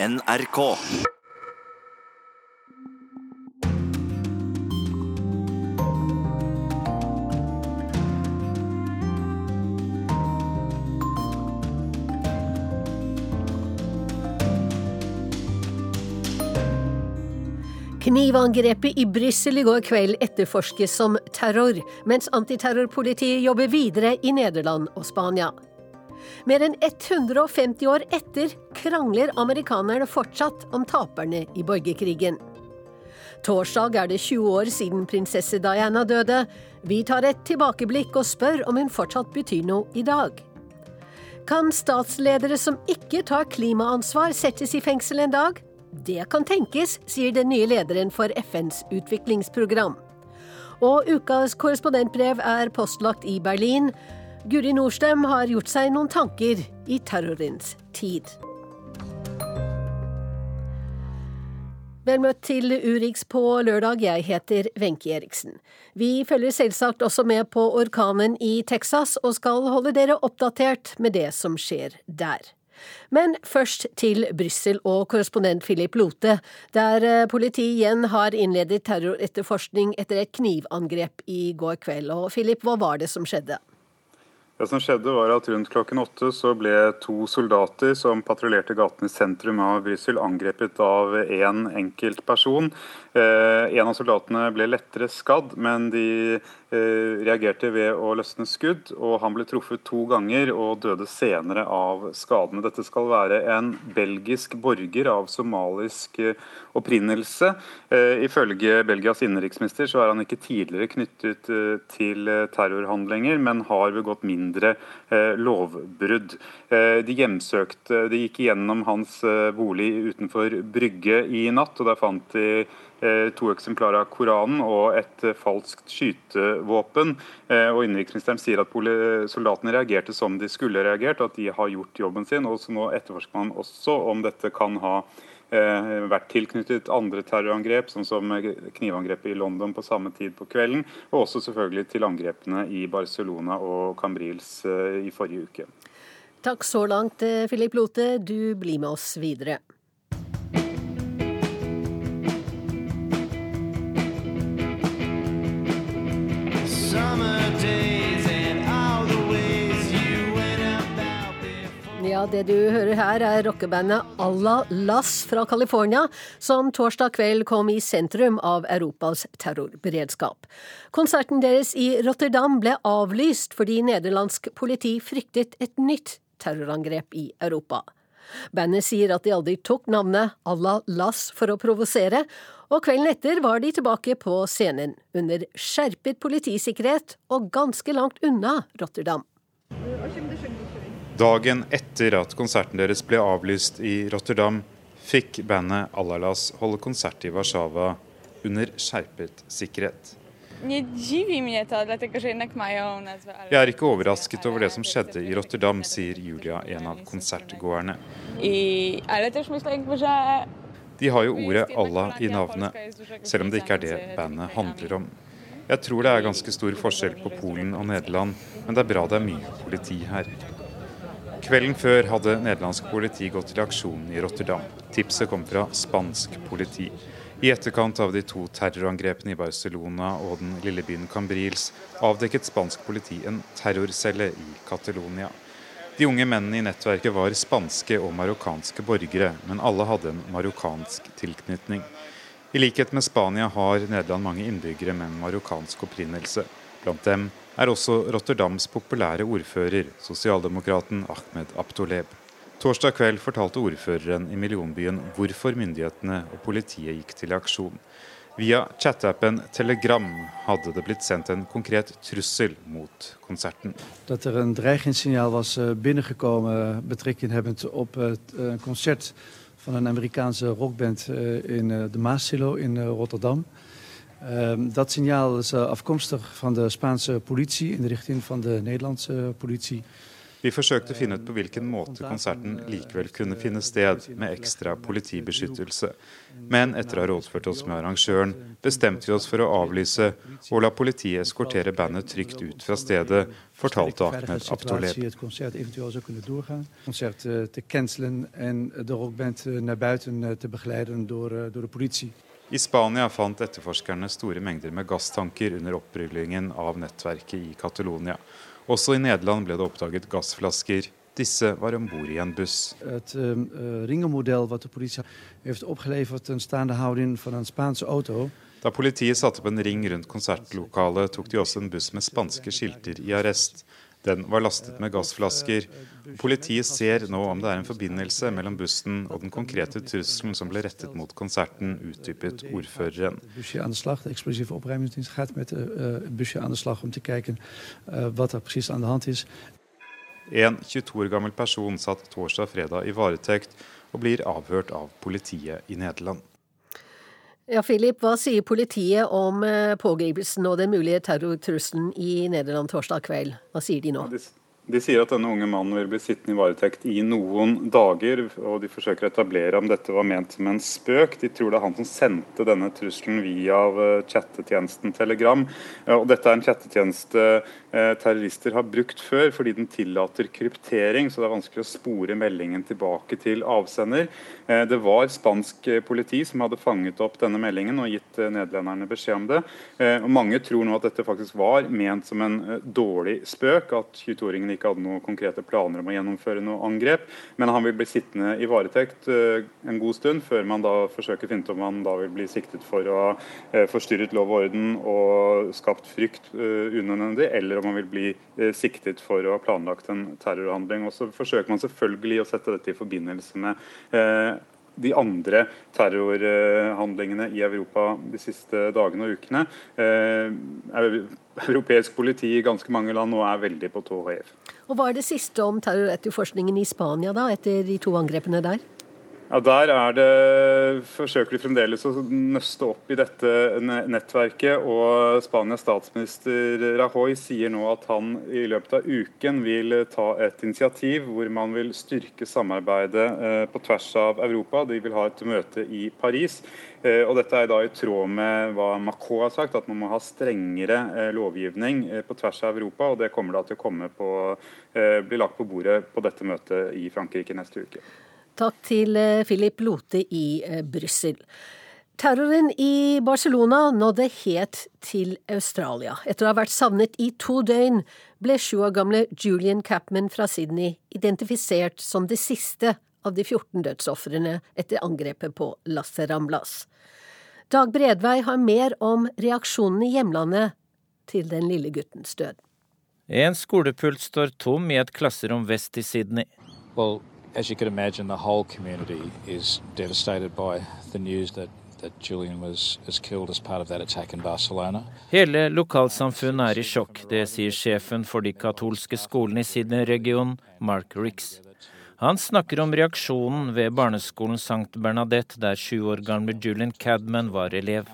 NRK. Knivangrepet i Brussel i går kveld etterforskes som terror, mens antiterrorpolitiet jobber videre i Nederland og Spania. Mer enn 150 år etter krangler amerikanerne fortsatt om taperne i borgerkrigen. Torsdag er det 20 år siden prinsesse Diana døde. Vi tar et tilbakeblikk og spør om hun fortsatt betyr noe i dag. Kan statsledere som ikke tar klimaansvar settes i fengsel en dag? Det kan tenkes, sier den nye lederen for FNs utviklingsprogram. Og ukas korrespondentbrev er postlagt i Berlin. Guri Norstem har gjort seg noen tanker i terrorens tid. Vel møtt til Urix på lørdag, jeg heter Wenche Eriksen. Vi følger selvsagt også med på orkanen i Texas, og skal holde dere oppdatert med det som skjer der. Men først til Brussel og korrespondent Philip Lote, der eh, politiet igjen har innledet terroretterforskning etter et knivangrep i går kveld. Og Philip, hva var det som skjedde? Det som skjedde var at Rundt klokken åtte så ble to soldater som patruljerte gatene i sentrum av Brussel, angrepet av én en enkelt person. Eh, en av soldatene ble lettere skadd, men de reagerte ved å løsne skudd, og han ble truffet to ganger og døde senere av skadene. Dette skal være en belgisk borger av somalisk eh, opprinnelse. Eh, ifølge Belgias innenriksminister så er han ikke tidligere knyttet til terrorhandlinger, men har begått mindre lovbrudd. De hjemsøkte, de gikk gjennom hans bolig utenfor Brygge i natt, og der fant de Eh, to eksemplarer av Koranen og et eh, falskt skytevåpen. Eh, og Innenriksministeren sier at soldatene reagerte som de skulle reagert, at de har gjort jobben sin. og så Nå etterforsker man også om dette kan ha vært tilknyttet andre terrorangrep, sånn som knivangrepet i London på samme tid på kvelden, og også selvfølgelig til angrepene i Barcelona og Cambrils i forrige uke. Takk så langt, Philip Lote. Du blir med oss videre. Ja, det du hører her er rockebandet Alla Lass fra California, som torsdag kveld kom i sentrum av Europas terrorberedskap. Konserten deres i Rotterdam ble avlyst fordi nederlandsk politi fryktet et nytt terrorangrep i Europa. Bandet sier at de aldri tok navnet Alla Lass for å provosere, og kvelden etter var de tilbake på scenen, under skjerpet politisikkerhet og ganske langt unna Rotterdam. Dagen etter at konserten deres ble avlyst i Rotterdam, fikk bandet Alalas holde konsert i Warszawa under skjerpet sikkerhet. Jeg er ikke overrasket over det som skjedde i Rotterdam, sier Julia, en av konsertgåerne. De har jo ordet Allah i navnet, selv om det ikke er det bandet handler om. Jeg tror det er ganske stor forskjell på Polen og Nederland, men det er bra det er mye politi her. Kvelden før hadde nederlandsk politi gått til aksjon i Rotterdam. Tipset kom fra spansk politi. I etterkant av de to terrorangrepene i Barcelona og den lille byen Cambrils avdekket spansk politi en terrorcelle i Catalonia. De unge mennene i nettverket var spanske og marokkanske borgere, men alle hadde en marokkansk tilknytning. I likhet med Spania har Nederland mange innbyggere med marokkansk opprinnelse. Blant dem er også Rotterdams populære ordfører, sosialdemokraten Ahmed Abtoleb. Torsdag kveld fortalte ordføreren i millionbyen hvorfor myndighetene og politiet gikk til aksjon. Via chattappen Telegram hadde det blitt sendt en konkret trussel mot konserten. Dat er en dreigingssignaal was eh, binnengekomen betrekking hebbend op het eh, concert van een Amerikaanse rockband eh, in de Maasilo in Rotterdam. Ehm, dat signaal is eh, afkomstig van de Spaanse politie in de richting van de Nederlandse politie. Vi forsøkte å finne ut på hvilken måte konserten likevel kunne finne sted, med ekstra politibeskyttelse. Men etter å ha rådført oss med arrangøren, bestemte vi oss for å avlyse og la politiet eskortere bandet trygt ut fra stedet, fortalte Ahmed Abtoleb. Konsert til cancelen en de rockband naar buiten te begeleiden door de politie. I Spania fant etterforskerne store mengder med gasstanker under opprullingen av nettverket i Catalonia. Også i Nederland ble det oppdaget gassflasker. Disse var om bord i en buss. Et uh, ringemodell som politiet har heeft en een for en spansk auto. Da politiet satte opp en ring rundt konsertlokalet, tok de også en buss med spanske skilter i arrest. Den var lastet med gassflasker. Politiet ser nå om det er en forbindelse mellom bussen og den konkrete trusselen som ble rettet mot konserten, utdypet ordføreren. Slag om hand is. En 22 år gammel person satt torsdag fredag i varetekt og blir avhørt av politiet i Nederland. Ja, Philip, hva sier politiet om eh, pågripelsen og den mulige terrortrusselen i Nederland torsdag kveld? Hva sier de nå? Ja, de, de, sier at denne unge mannen vil bli sittende i varetekt i noen dager, og de forsøker å etablere om dette var ment som en spøk. De tror det er han som sendte denne trusselen via eh, chattetjenesten Telegram. Og dette er en chattetjeneste terrorister har brukt før, fordi den tillater kryptering. Så det er vanskelig å spore meldingen tilbake til avsender. Eh, det var spansk eh, politi som hadde fanget opp denne meldingen og gitt nederlenderne beskjed om det. Og mange tror nå at dette faktisk var ment som en dårlig spøk, at 22-åringen ikke hadde noen konkrete planer om å gjennomføre noe angrep. Men han vil bli sittende i varetekt en god stund, før man da forsøker å finne ut om han da vil bli siktet for å ha forstyrret lov og orden og skapt frykt unødvendig, eller om man vil bli eh, siktet for å ha planlagt en terrorhandling. Og så forsøker man selvfølgelig å sette dette i forbindelse med eh, de andre terrorhandlingene i Europa de siste dagene og ukene. Eh, europeisk politi i ganske mange land nå er veldig på tå hev. Og Hva er det siste om terroretterforskningen i Spania da, etter de to angrepene der? Ja, Der er det, forsøker de fremdeles å nøste opp i dette nettverket. og Spanias statsminister Rajoy sier nå at han i løpet av uken vil ta et initiativ hvor man vil styrke samarbeidet eh, på tvers av Europa. De vil ha et møte i Paris. Eh, og Dette er da i tråd med hva Macron har sagt, at man må ha strengere eh, lovgivning på tvers av Europa. og Det kommer da til å på, bli lagt på bordet på dette møtet i Frankrike neste uke. Takk til eh, Philip Lote i eh, Brussel. Terroren i Barcelona nådde helt til Australia. Etter å ha vært savnet i to døgn ble sju år gamle Julian Capman fra Sydney identifisert som det siste av de 14 dødsofrene etter angrepet på Las Ramblas. Dag Bredvei har mer om reaksjonene i hjemlandet til den lille guttens død. En skolepult står tom i et klasserom vest i Sydney. Well, as you could imagine, the whole community is devastated by the news that Hele lokalsamfunnet er i sjokk, det sier sjefen for de katolske skolene i Sydney-regionen, Mark Ricks. Han snakker om reaksjonen ved barneskolen St. Bernadette, der sju år gamle Julian Cadman var elev.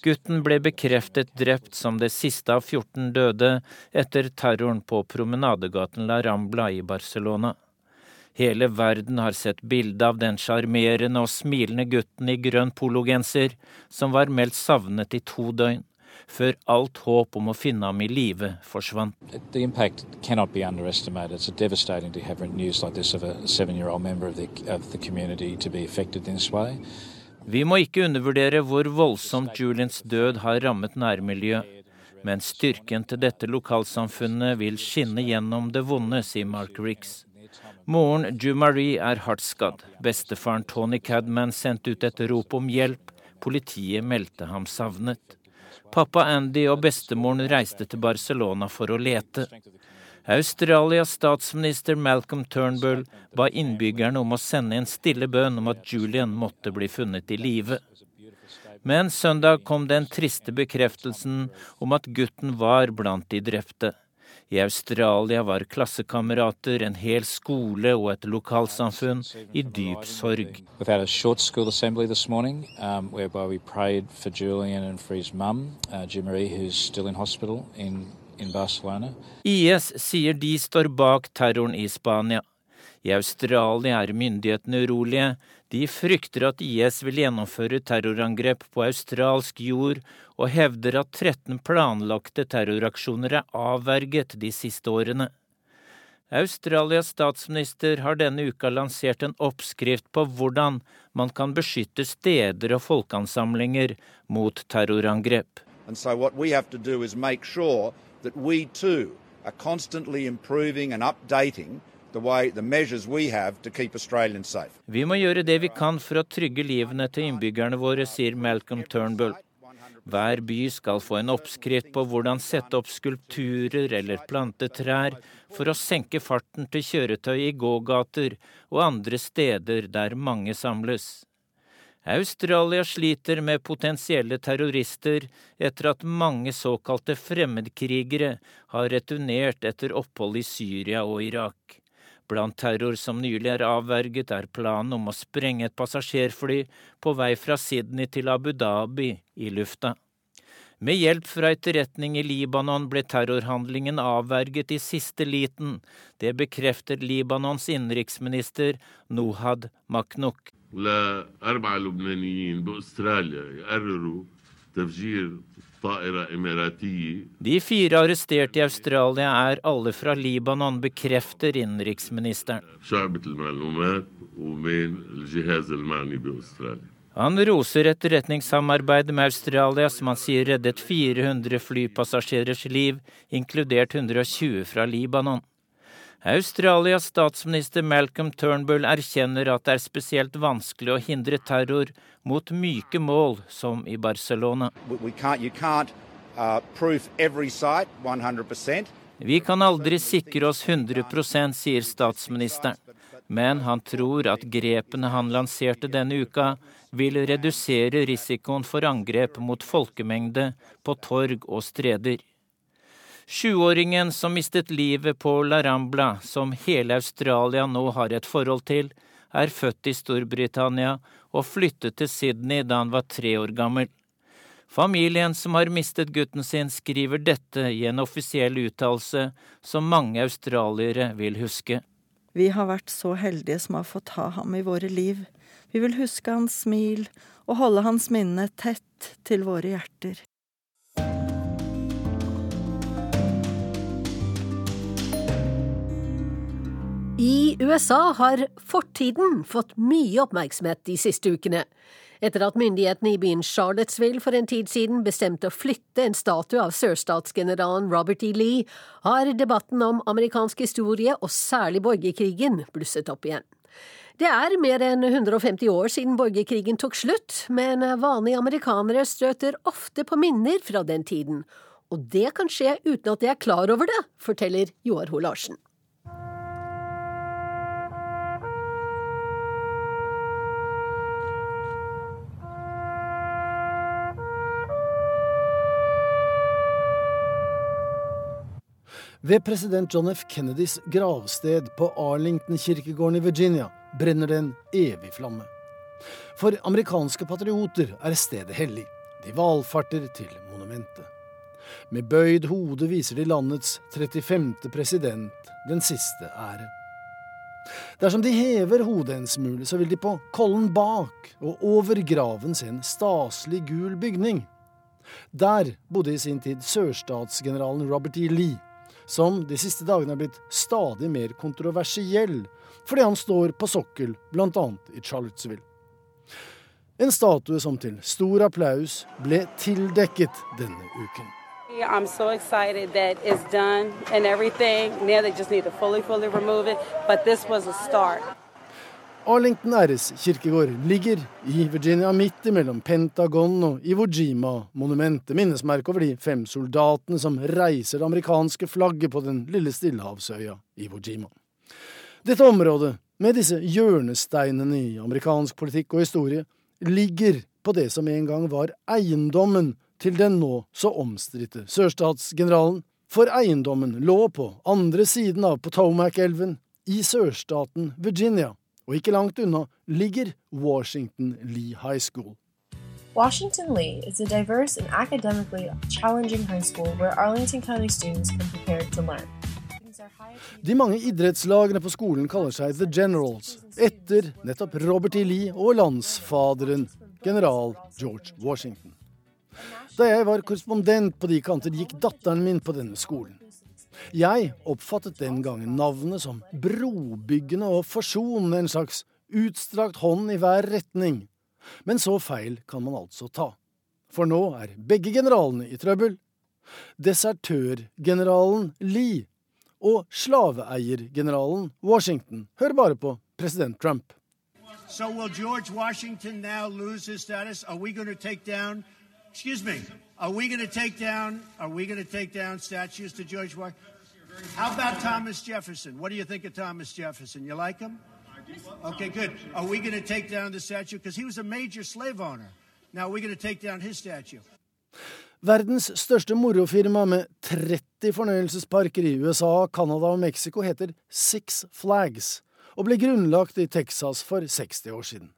Gutten ble bekreftet drept som det siste av 14 døde etter terroren på promenadegaten La Rambla i Barcelona. Hele verden har sett bilde av den sjarmerende og smilende gutten i grønn pologenser som var meldt savnet i to døgn, før alt håp om å finne ham i live forsvant. The impact cannot be underestimated. It's devastating to have news like this of a seven-year-old member of the, of the community to be affected in this way. Vi må ikke undervurdere hvor voldsomt Julians død har rammet nærmiljøet. Men styrken til dette lokalsamfunnet vil skinne gjennom det vonde, sier Mark Ricks. Moren Ju-Marie er hardt skadd. Bestefaren Tony Cadman sendte ut et rop om hjelp. Politiet meldte ham savnet. Pappa Andy og bestemoren reiste til Barcelona for å lete. Australias statsminister Malcolm Turnbull ba innbyggerne om å sende en stille bønn om at Julian måtte bli funnet i live. Men søndag kom den triste bekreftelsen om at gutten var blant de drepte. I Australia var klassekamerater, en hel skole og et lokalsamfunn i dyp sorg. Morning, um, uh, Marie, in in in IS sier de står bak terroren i Spania. I Australia er myndighetene urolige. De frykter at IS vil gjennomføre terrorangrep på australsk jord, og hevder at 13 planlagte terroraksjoner er avverget de siste årene. Australias statsminister har denne uka lansert en oppskrift på hvordan man kan beskytte steder og folkeansamlinger mot terrorangrep. So sure that we too are constantly improving and updating Vi må gjøre det vi kan for å trygge livene til innbyggerne våre, sier Malcolm Turnbull. Hver by skal få en oppskrift på hvordan sette opp skulpturer eller plante trær for å senke farten til kjøretøy i gågater og andre steder der mange samles. Australia sliter med potensielle terrorister etter at mange såkalte fremmedkrigere har returnert etter opphold i Syria og Irak. Blant terror som nylig er avverget, er planen om å sprenge et passasjerfly på vei fra Sydney til Abu Dhabi i lufta. Med hjelp fra etterretning i Libanon ble terrorhandlingen avverget i siste liten. Det bekrefter Libanons innenriksminister Nohad Maknouk. De fire arresterte i Australia er alle fra Libanon, bekrefter innenriksministeren. Han roser etterretningssamarbeidet med Australia, som han sier reddet 400 flypassasjerers liv, inkludert 120 fra Libanon. Australias statsminister Malcolm Turnbull erkjenner at det er spesielt vanskelig å hindre terror mot myke mål, som i Barcelona. Uh, Vi kan aldri sikre oss 100% sier statsministeren. Men han tror at grepene han lanserte denne uka, vil redusere risikoen for angrep mot folkemengde på torg og streder. Sjuåringen som mistet livet på La Rambla, som hele Australia nå har et forhold til, er født i Storbritannia og flyttet til Sydney da han var tre år gammel. Familien som har mistet gutten sin, skriver dette i en offisiell uttalelse som mange australiere vil huske. Vi har vært så heldige som har fått ha ham i våre liv. Vi vil huske hans smil og holde hans minne tett til våre hjerter. I USA har fortiden fått mye oppmerksomhet de siste ukene. Etter at myndighetene i byen Charlottesville for en tid siden bestemte å flytte en statue av sørstatsgeneralen Robert E. Lee, har debatten om amerikansk historie, og særlig borgerkrigen, blusset opp igjen. Det er mer enn 150 år siden borgerkrigen tok slutt, men vanlige amerikanere støter ofte på minner fra den tiden. Og det kan skje uten at de er klar over det, forteller Joar Ho Larsen. Ved president John F. Kennedys gravsted på Arlington-kirkegården i Virginia brenner det en evig flamme. For amerikanske patrioter er stedet hellig. De valfarter til monumentet. Med bøyd hode viser de landets 35. president den siste ære. Dersom de hever hodet en smule, så vil de på kollen bak og over graven se en staselig gul bygning. Der bodde i sin tid sørstatsgeneralen Robert E. Lee som de siste dagene er blitt stadig mer kontroversiell fordi han står på sokkel, bl.a. i Charlottesville. En statue som til stor applaus ble tildekket denne uken. I'm so excited that it's done and everything. Now they just need to fully, fully remove it. But this was a start. Arlington RS kirkegård ligger i Virginia midt imellom Pentagon og Iwo Jima-monumentet, minnesmerket over de fem soldatene som reiser det amerikanske flagget på den lille stillehavsøya Iwo Jima. Dette området, med disse hjørnesteinene i amerikansk politikk og historie, ligger på det som en gang var eiendommen til den nå så omstridte sørstatsgeneralen, for eiendommen lå på andre siden av Potomac-elven i sørstaten Virginia og ikke langt unna ligger Washington Lee High School. Washington Lee is a diverse and academically challenging high school where Arlington County students can prepare to learn. De mange idrettslagene på skolen kaller seg The Generals, etter nettopp Robert E. Lee og landsfaderen, general George Washington. Da jeg var korrespondent på de kanter, gikk datteren min på denne skolen. Jeg oppfattet den gangen navnet som brobyggende og forsonende, en slags utstrakt hånd i hver retning. Men så feil kan man altså ta. For nå er begge generalene i trøbbel. Desertørgeneralen Lee og slaveeiergeneralen Washington Hør bare på president Trump. So will George Washington now lose his status? Are we going to take down? Excuse me. Are we going to take down? Are we going to take down statues to George Washington? How about Thomas Jefferson? What do you think of Thomas Jefferson? You like him? Okay, good. Are we going to take down the statue? Because he was a major slave owner. Now we're going to take down his statue. Verdens største morofirma med 30 fornøyelsesparker i USA, Canada og Mexico heter Six Flags og ble grunnlagt i Texas for 60 år siden.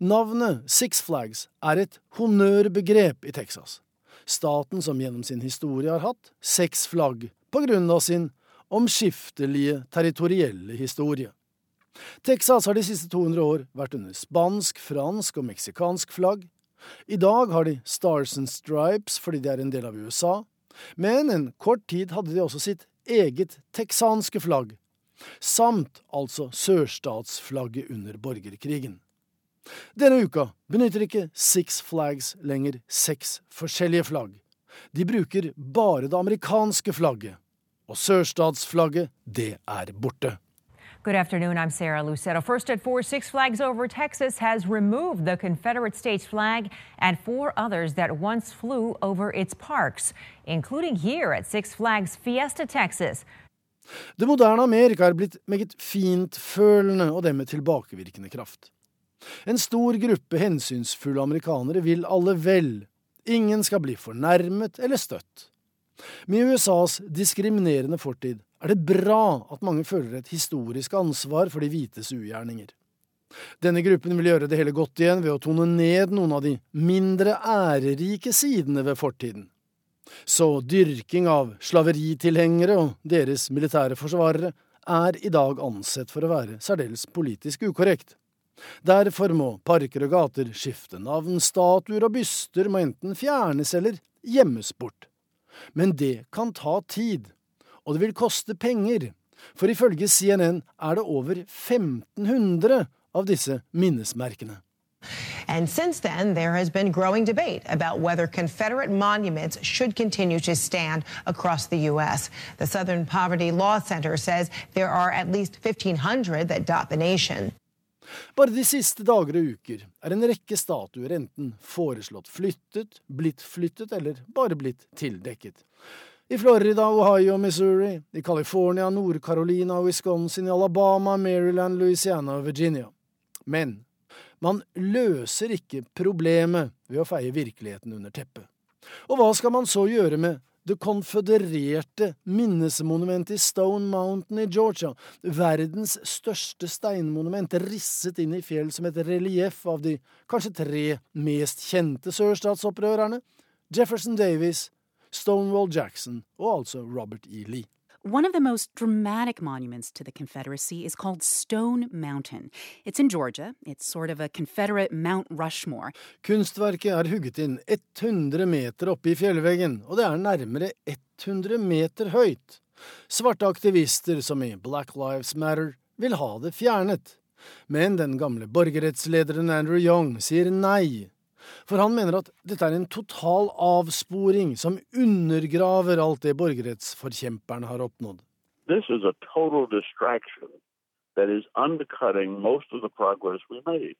Navnet Six Flags er et honnørbegrep i Texas, staten som gjennom sin historie har hatt seks flagg på grunn av sin omskiftelige territorielle historie. Texas har de siste 200 år vært under spansk, fransk og meksikansk flagg, i dag har de Stars and Stripes fordi de er en del av USA, men en kort tid hadde de også sitt eget texanske flagg, samt altså sørstatsflagget under borgerkrigen. Denne uka benytter ikke Six Flags lenger seks forskjellige flagg. De bruker bare det amerikanske flagget, og sørstatsflagget, det er borte. Good afternoon. I'm Sarah Lucetto. First at four, Six Flags Over Texas has removed the Confederate States flag and four others that once flew over its parks, including here at Six Flags Fiesta Texas. Det moderne Amerika er blitt meget fintfølende, og det med tilbakevirkende kraft. En stor gruppe hensynsfulle amerikanere vil alle vel. Ingen skal bli fornærmet eller støtt. Med USAs diskriminerende fortid er det bra at mange føler et historisk ansvar for de hvites ugjerninger. Denne gruppen vil gjøre det hele godt igjen ved å tone ned noen av de mindre ærerike sidene ved fortiden. Så dyrking av slaveritilhengere og deres militære forsvarere er i dag ansett for å være særdeles politisk ukorrekt. Derfor må parker og gater skifte navn, statuer og byster må enten fjernes eller gjemmes bort. Men det kan ta tid, og det vil koste penger, for ifølge CNN er det over 1500 av disse minnesmerkene. And since then, there has been growing debate about whether Confederate monuments should continue to stand across the U.S. The Southern Poverty Law Center says there are at least 1,500 that dot the nation. Bare de siste dager og uker er en rekke statuer enten foreslått flyttet, blitt flyttet eller bare blitt tildekket. I Florida, Ohio, Missouri, i California, Nord-Carolina, Wisconsin, i Alabama, Maryland, Louisiana og Virginia. Men man løser ikke problemet ved å feie virkeligheten under teppet. Og hva skal man så gjøre med det konfødererte minnesmonumentet i Stone Mountain i Georgia, verdens største steinmonument, risset inn i fjell som et relieff av de kanskje tre mest kjente sørstatsopprørerne, Jefferson Davis, Stonewall Jackson og altså Robert E. Lee. One of the most dramatic monuments to the Confederacy is called Stone Mountain. It's in Georgia. It's sort of a Confederate Mount Rushmore. Kunstverket er hugget inn 100 meter oppe i fjellveggen, og det er nærmere 100 meter høyt. Svarte aktivister, som i Black Lives Matter, vil ha det fjernet. Men den gamle borgerrettslederen Andrew Young sier nei. For han mener at dette er en total avsporing som undergraver alt det borgerrettsforkjemperne har oppnådd. This is a total distraction that is undercutting most of the progress we made.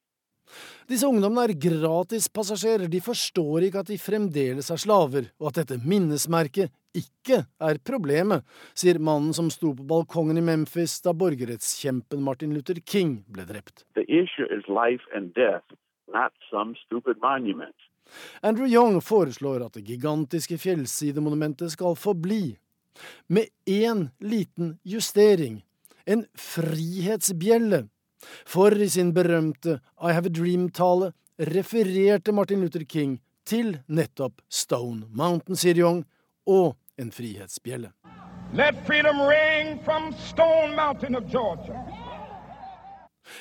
Disse ungdommene er gratispassasjerer, de forstår ikke at de fremdeles er slaver, og at dette minnesmerket ikke er problemet, sier mannen som sto på balkongen i Memphis da borgerrettskjempen Martin Luther King ble drept. The issue is life and death not some stupid monument. Andrew Young foreslår at det gigantiske fjellsidemonumentet skal forbli, med én liten justering, en frihetsbjelle, For i sin berømte I Have a Dream-tale refererte Martin Luther King til nettopp Stone Mountain, sier Young, og en frihetsbjelle. Let freedom ring from Stone Mountain of Georgia.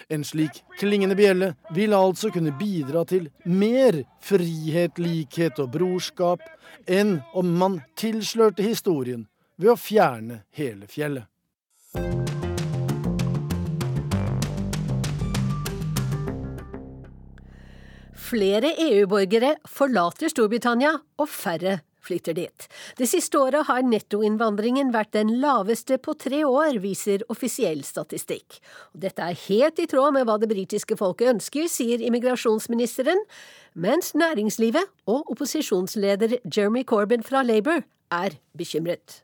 En slik klingende bjelle vil altså kunne bidra til mer frihet, likhet og brorskap enn om man tilslørte historien ved å fjerne hele fjellet. Flere EU-borgere forlater Storbritannia, og færre flytter dit. Det siste året har nettoinnvandringen vært den laveste på tre år, viser offisiell statistikk. Dette er helt i tråd med hva det britiske folket ønsker, sier immigrasjonsministeren, mens næringslivet og opposisjonsleder Jeremy Corbyn fra Labour er bekymret.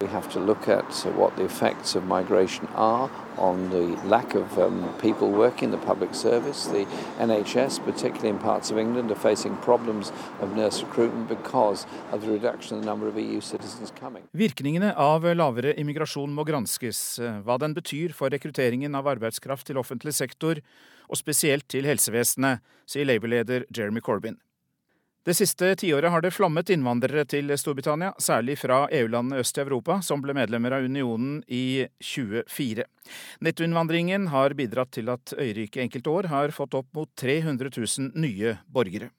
We have to look at what the effects of migration are on the lack of um, people working in the public service. The NHS, particularly in parts of England, are facing problems of nurse recruitment because of the reduction in the number of EU citizens coming. Virkningene av lavere immigrasjon må granskes. Hva den betyr for rekrutteringen av arbeidskraft til offentlig sektor, og spesielt til helsevesenet, sier Labour-leder Jeremy Corbyn. Det siste tiåret har det flommet innvandrere til Storbritannia, særlig fra EU-landene øst i Europa, som ble medlemmer av unionen i 2004. Nettoinnvandringen har bidratt til at øyriket enkelte år har fått opp mot 300 000 nye borgere.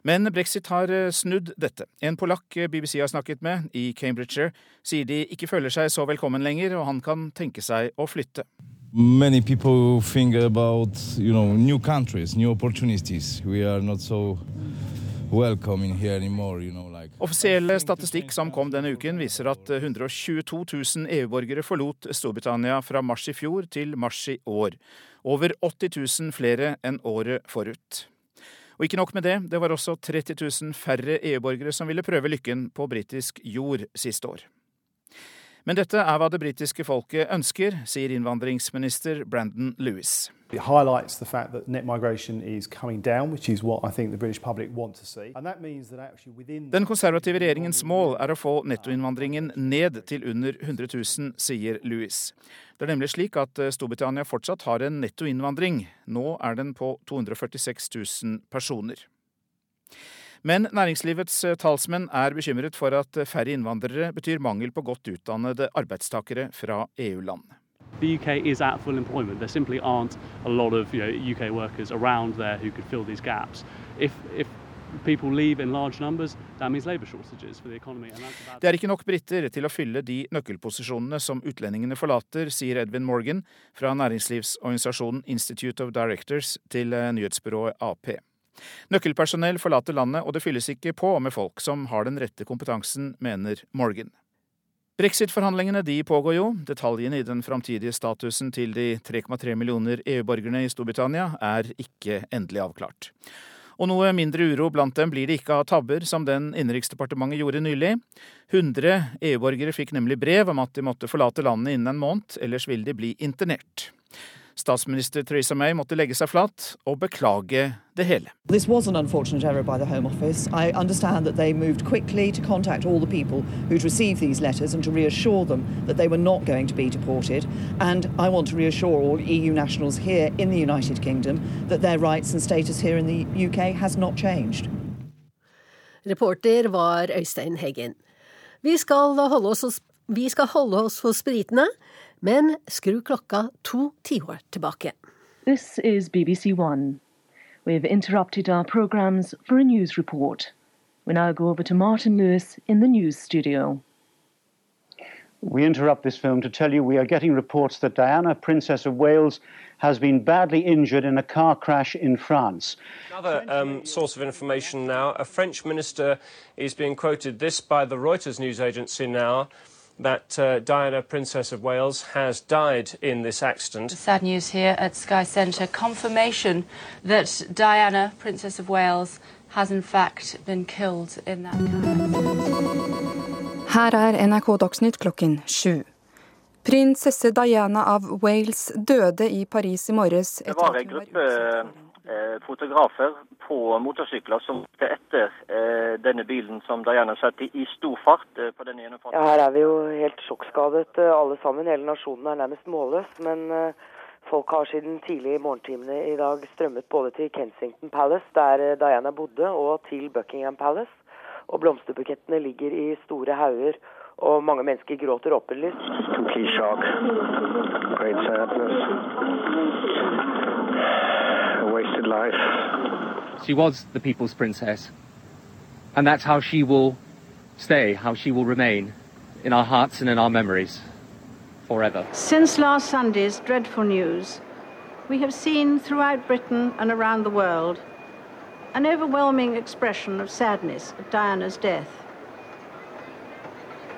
Men brexit har snudd dette. En polakk BBC har snakket med, i Cambridgeshire, sier de ikke føler seg så velkommen lenger, og han kan tenke seg å flytte. Many people think about, you know, new countries, new opportunities. We are not so Offisiell statistikk som kom denne uken, viser at 122 000 EU-borgere forlot Storbritannia fra mars i fjor til mars i år. Over 80 000 flere enn året forut. Og ikke nok med det, det var også 30 000 færre EU-borgere som ville prøve lykken på britisk jord siste år. Men dette er hva det britiske folket ønsker, sier innvandringsminister Brandon Lewis. It highlights the fact that net migration is coming down, which is what I think the British public want to see. And that means that actually within Den konservative regjeringens mål er å få nettoinnvandringen ned til under 100 000, sier Louis. Det er nemlig slik at eh, Storbritannia fortsatt har en nettoinnvandring. Nå er den på 246 000 personer. Men næringslivets eh, talsmenn er bekymret for at færre innvandrere betyr mangel på godt utdannede arbeidstakere fra EU-land. The UK is at full employment. There simply aren't a lot of you know, UK workers around there who could fill these gaps. If, if numbers. Det er ikke nok briter til å fylle de nøkkelposisjonene som utlendingene forlater, sier Edvin Morgan fra næringslivsorganisasjonen Institute of Directors til eh, nyhetsbyrået AP. Nøkkelpersonell forlater landet, og det fylles ikke på med folk som har den rette kompetansen, mener Morgan. Brexit-forhandlingene de pågår jo. Detaljene i den framtidige statusen til de 3,3 millioner EU-borgerne i Storbritannia er ikke endelig avklart. Og noe mindre uro blant dem blir det ikke av tabber som den Innenriksdepartementet gjorde nylig. 100 EU-borgere fikk nemlig brev om at de måtte forlate landet innen en måned, ellers ville de bli internert. Statsminister Theresa May måtte legge seg flat og beklage det hele. This was an unfortunate error by the Home Office. I understand that they moved quickly to contact all the people who'd received these letters and to reassure them that they were not going to be deported. And I want to reassure all EU nationals here in the United Kingdom that their rights and status here in the UK has not changed. Reporter var Øystein Heggen. Vi skal holde oss hos, vi skal holde oss hos britene. Men skru klokka to tiår tilbake. This is BBC One. We've interrupted our programs for a news report. We now go over to Martin Lewis in the news studio. We interrupt this film to tell you we are getting reports that Diana, Princess of Wales, has been badly injured in a car crash in France. Another um, source of information now a French minister is being quoted this by the Reuters news agency now that uh, Diana, Princess of Wales, has died in this accident. Sad news here at Sky Centre. Confirmation that Diana, Princess of Wales, has in fact been killed in that Her er NRK Dagsnytt klokken sju. Prinsesse Diana av Wales døde i Paris i morges. Det var en gruppe Eh, fotografer på motorsykler som gikk etter eh, denne bilen som Diana satt i, i stor fart eh, på denne gjennomfarten. Ja, her er vi jo helt sjokkskadet alle sammen. Hele nasjonen er nærmest målløs. Men Folk har siden tidlig i morgentimene i dag strømmet både til Kensington Palace, der eh, Diana bodde, og til Buckingham Palace. Og blomsterbukettene ligger i store hauger, og mange mennesker gråter åpenlyst. Complete shock. Great sadness. A wasted life. She was the people's princess. And that's how she will stay, how she will remain in our hearts and in our memories forever. Since last Sunday's dreadful news, we have seen throughout Britain and around the world an overwhelming expression of sadness at Diana's death.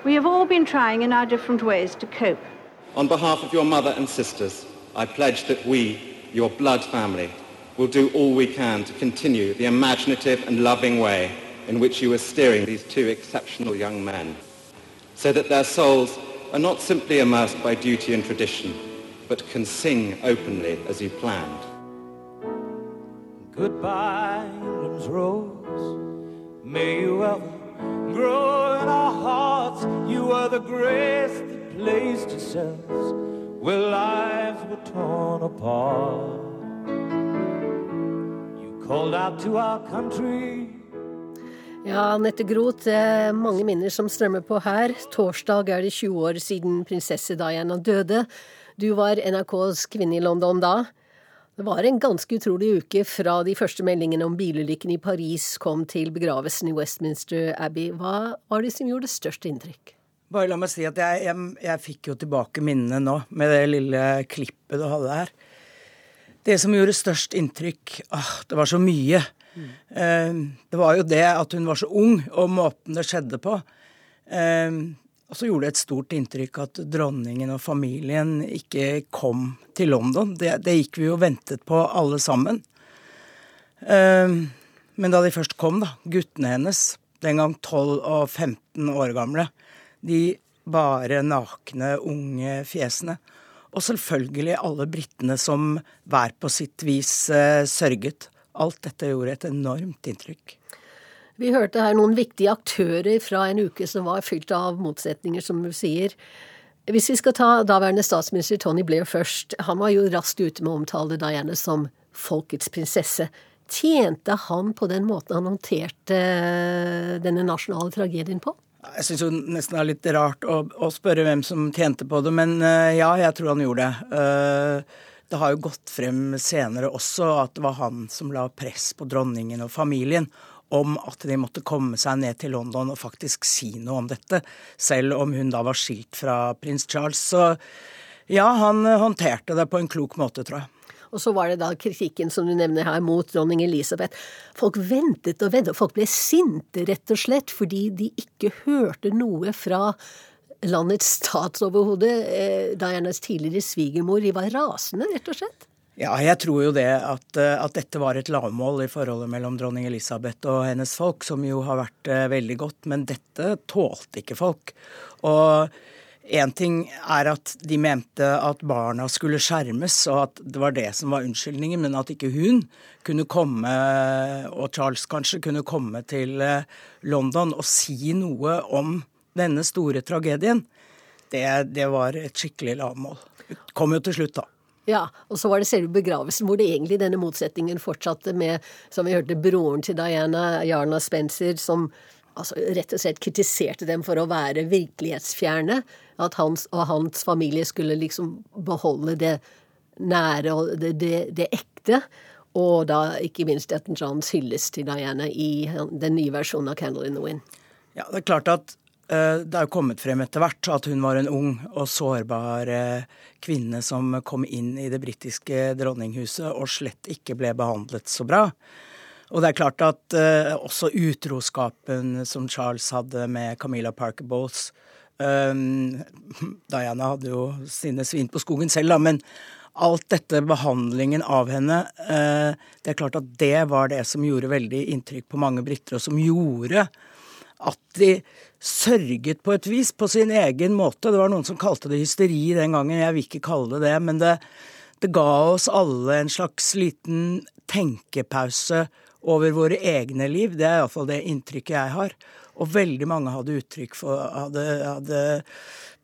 We have all been trying in our different ways to cope. On behalf of your mother and sisters, I pledge that we, your blood family, will do all we can to continue the imaginative and loving way in which you are steering these two exceptional young men, so that their souls are not simply immersed by duty and tradition, but can sing openly as you planned. Goodbye, England's rose. May you ever grow in our hearts. You were the grace that placed yourselves where lives were torn apart. Called out to our country. Ja, Nette Groth, mange minner som strømmer på her. Torsdag er det 20 år siden prinsesse Diana døde. Du var NRKs kvinne i London da. Det var en ganske utrolig uke fra de første meldingene om bilulykken i Paris kom til begravelsen i Westminster Abbey. Hva var det som gjorde størst inntrykk? Bare la meg si at jeg, jeg, jeg fikk jo tilbake minnene nå, med det lille klippet du hadde her. Det som gjorde størst inntrykk ah, Det var så mye. Mm. Eh, det var jo det at hun var så ung, og måten det skjedde på. Eh, og så gjorde det et stort inntrykk at dronningen og familien ikke kom til London. Det, det gikk vi jo ventet på alle sammen. Eh, men da de først kom, da, guttene hennes, den gang 12 og 15 år gamle, de bare nakne, unge fjesene. Og selvfølgelig alle britene som hver på sitt vis uh, sørget. Alt dette gjorde et enormt inntrykk. Vi hørte her noen viktige aktører fra en uke som var fylt av motsetninger, som du sier. Hvis vi skal ta daværende statsminister Tony Blair først. Han var jo raskt ute med å omtale Diana som folkets prinsesse. Tjente han på den måten han håndterte eh, denne nasjonale tragedien på? Jeg syns nesten det er litt rart å, å, spørre hvem som tjente på det, men uh, ja, jeg tror han gjorde det. Uh, det har jo gått frem senere også at det var han som la press på dronningen og familien om at de måtte komme seg ned til London og faktisk si noe om dette, selv om hun da var skilt fra prins Charles. Så ja, han håndterte det på en klok måte, tror jeg. Og så var det da kritikken som du nevner her mot dronning Elisabeth. Folk ventet og ventet, folk ble sinte rett og slett fordi de ikke hørte noe fra landets statsoverhode, eh, Dianas tidligere svigermor. De var rasende, rett og slett. Ja, jeg tror jo det at, eh, at, dette var et lavmål i forholdet mellom dronning Elisabeth og hennes folk, som jo har vært uh, veldig godt. Men dette tålte ikke folk. Og én ting er at de mente at barna skulle skjermes, og at det var det som var unnskyldningen, men at ikke hun kunne komme, og Charles kanskje, kunne komme til uh, London og si noe om denne store tragedien, det, det var et skikkelig lavmål. Kom jo til slutt, da. Ja, og så var det selve begravelsen hvor det egentlig denne motsetningen fortsatte med, som vi hørte, broren til Diana, Jarna Spencer, som altså, rett og slett kritiserte dem for å være virkelighetsfjerne. At hans og hans familie skulle liksom beholde det nære og det, det, det ekte. Og da ikke minst Elton Johns hyllest til Diana i den nye versjonen av 'Candle in the Wind'. Ja, det er klart at uh, det er jo kommet frem etter hvert at hun var en ung og sårbar uh, kvinne som kom inn i det britiske dronninghuset og slett ikke ble behandlet så bra. Og det er klart at uh, også utroskapen som Charles hadde med Camilla Parker Bowles Diana hadde jo sine svin på skogen selv, da, men alt dette, behandlingen av henne, uh, det er klart at det var det som gjorde veldig inntrykk på mange briter, og som gjorde at de sørget på et vis, på sin egen måte. Det var noen som kalte det hysteri den gangen, jeg vil ikke kalle det det. Men det, det ga oss alle en slags liten tenkepause over våre egne liv. Det er iallfall det inntrykket jeg har. Og veldig mange hadde, for, hadde, hadde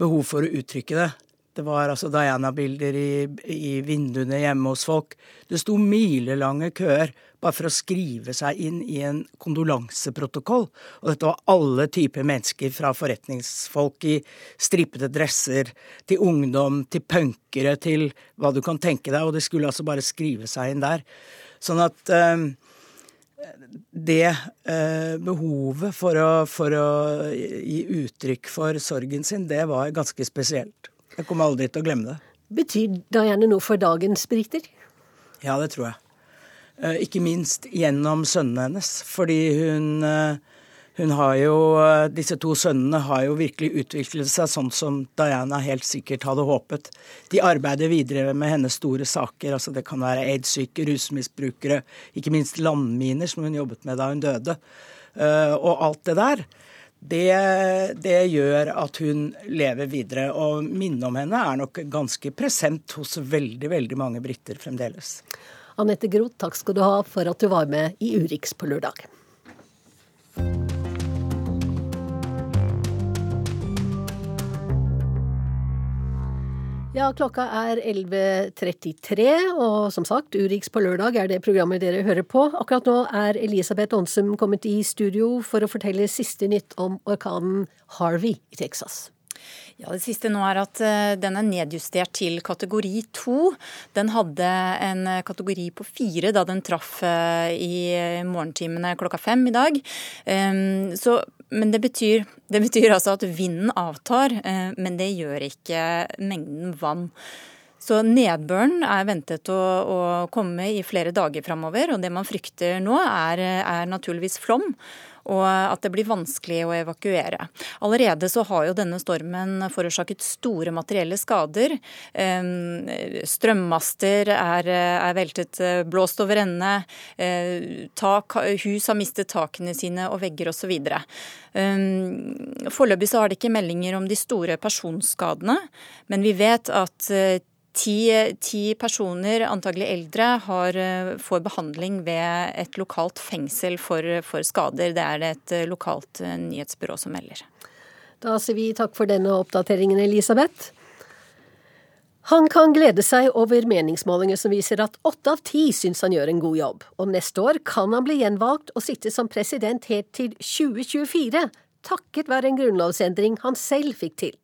behov for å uttrykke det. Det var altså Diana-bilder i, i, vinduene hjemme hos folk. Det sto milelange køer bare for å skrive seg inn i en kondolanseprotokoll. Og dette var alle typer mennesker, fra forretningsfolk i stripete dresser, til ungdom, til punkere, til hva du kan tenke deg. Og det skulle altså bare skrive seg inn der. Sånn at eh, det eh, behovet for å, for å gi uttrykk for sorgen sin, det var ganske spesielt. Jeg kommer aldri til å glemme det. Betyr Diane noe for dagens briter? Ja, det tror jeg. Eh, ikke minst gjennom sønnene hennes. Fordi hun, eh, hun har jo eh, Disse to sønnene har jo virkelig utviklet seg sånn som Diana helt sikkert hadde håpet. De arbeider videre med hennes store saker. altså Det kan være aids-syke, rusmisbrukere, ikke minst landminer, som hun jobbet med da hun døde. Og alt det der det, det, gjør at hun lever videre. Og minnet om henne er nok ganske present hos veldig, veldig mange briter fremdeles. Anette Groth, takk skal du ha for at du var med i Urix på lørdag. Ja, klokka er 11.33, og som sagt, Urix på lørdag er det programmet dere hører på. Akkurat nå er Elisabeth Aansum kommet i studio for å fortelle siste nytt om orkanen Harvey i Texas. Ja, Det siste nå er at eh, den er nedjustert til kategori to. Den hadde en kategori på fire da den traff eh, i morgentimene klokka fem i dag. Ehm, så, men det betyr, det betyr altså at vinden avtar, eh, men det gjør ikke mengden vann. Så nedbøren er ventet å, å, komme i flere dager framover. Og det man frykter nå, er, er naturligvis flom og at det blir vanskelig å evakuere. Allerede så har jo denne stormen forårsaket store materielle skader. Strømmaster er, er veltet, eh, blåst over ende. Eh, tak, hus har mistet takene sine og vegger osv. Foreløpig så har det ikke meldinger om de store personskadene, men vi vet at eh, Ti, ti, personer, antagelig eldre, har, eh, får behandling ved et lokalt fengsel for, for, skader. Det er det et eh, lokalt eh, nyhetsbyrå som melder. Da sier vi takk for denne oppdateringen, Elisabeth. Han kan glede seg over meningsmålinger som viser at åtte av ti syns han gjør en god jobb, og neste år kan han bli gjenvalgt og sitte som president helt til 2024, takket være en grunnlovsendring han selv fikk til.